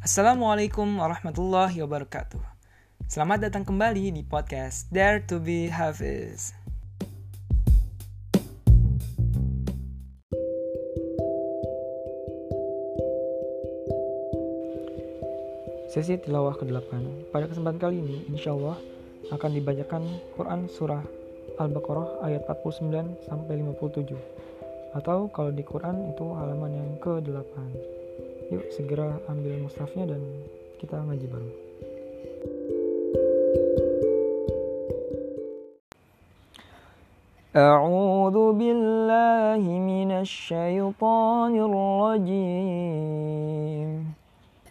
Assalamualaikum warahmatullahi wabarakatuh. Selamat datang kembali di podcast Dare to be Hafiz. Sesi tilawah ke-8 Pada kesempatan kali ini, insya Allah akan dibacakan Quran Surah Al-Baqarah ayat 49 sampai 57 atau kalau di Quran itu halaman yang ke-8 yuk segera ambil mushafnya dan kita ngaji bareng أعوذ بالله من الشيطان الرجيم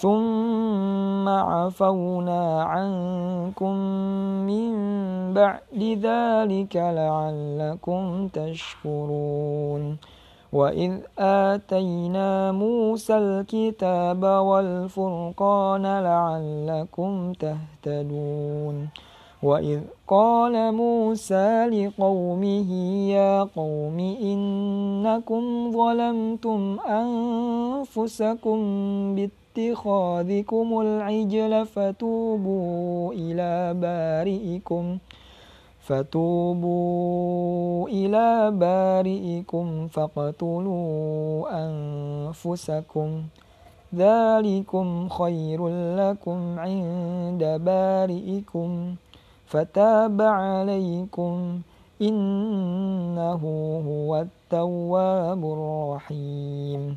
ثم عفونا عنكم من بعد ذلك لعلكم تشكرون وإذ آتينا موسى الكتاب والفرقان لعلكم تهتدون وإذ قال موسى لقومه يا قوم إنكم ظلمتم أنفسكم بالتقوى اتخاذكم العجل فتوبوا إلى بارئكم. فتوبوا إلى بارئكم فاقتلوا أنفسكم. ذلكم خير لكم عند بارئكم. فتاب عليكم إنه هو التواب الرحيم.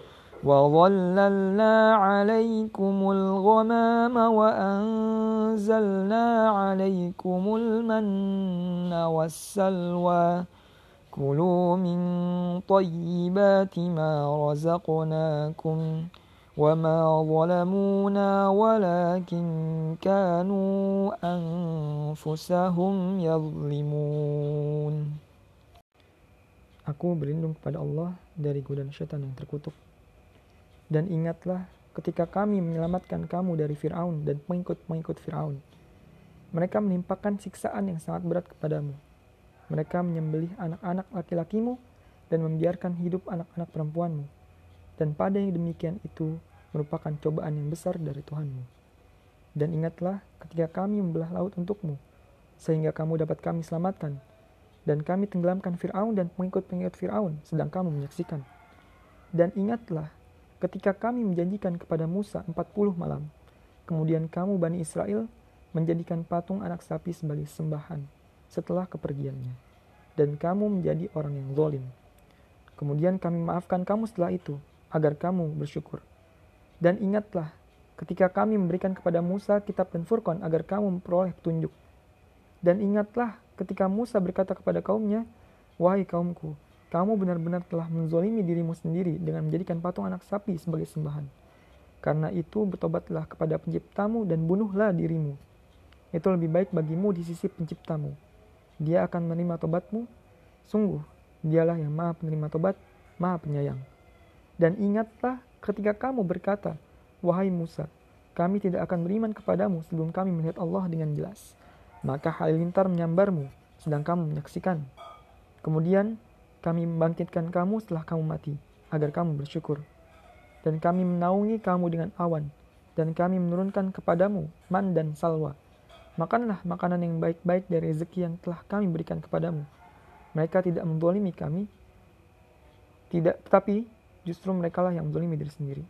وظللنا عليكم الغمام وأنزلنا عليكم المن والسلوى كلوا من طيبات ما رزقناكم وما ظلمونا ولكن كانوا أنفسهم يظلمون Aku berlindung kepada Allah dari godaan syaitan yang terkutuk. Dan ingatlah ketika kami menyelamatkan kamu dari Firaun dan pengikut-pengikut Firaun. Mereka menimpakan siksaan yang sangat berat kepadamu. Mereka menyembelih anak-anak laki-lakimu dan membiarkan hidup anak-anak perempuanmu. Dan pada yang demikian itu merupakan cobaan yang besar dari Tuhanmu. Dan ingatlah ketika kami membelah laut untukmu, sehingga kamu dapat kami selamatkan. Dan kami tenggelamkan Fir'aun dan pengikut-pengikut Fir'aun, sedang kamu menyaksikan. Dan ingatlah ketika kami menjanjikan kepada Musa 40 malam. Kemudian kamu Bani Israel menjadikan patung anak sapi sebagai sembahan setelah kepergiannya. Dan kamu menjadi orang yang zolim. Kemudian kami maafkan kamu setelah itu, agar kamu bersyukur. Dan ingatlah, ketika kami memberikan kepada Musa kitab dan Furqan agar kamu memperoleh petunjuk. Dan ingatlah ketika Musa berkata kepada kaumnya, Wahai kaumku, kamu benar-benar telah menzolimi dirimu sendiri dengan menjadikan patung anak sapi sebagai sembahan. Karena itu bertobatlah kepada penciptamu dan bunuhlah dirimu. Itu lebih baik bagimu di sisi penciptamu. Dia akan menerima tobatmu. Sungguh, dialah yang maha penerima tobat, maha penyayang. Dan ingatlah ketika kamu berkata, Wahai Musa, kami tidak akan beriman kepadamu sebelum kami melihat Allah dengan jelas. Maka halilintar menyambarmu, sedang kamu menyaksikan. Kemudian Kami membangkitkan kamu setelah kamu mati, agar kamu bersyukur. Dan kami menaungi kamu dengan awan, dan kami menurunkan kepadamu man dan salwa. Makanlah makanan yang baik-baik dari rezeki yang telah kami berikan kepadamu. Mereka tidak mendolimi kami, tidak, tetapi justru merekalah yang mendolimi diri sendiri.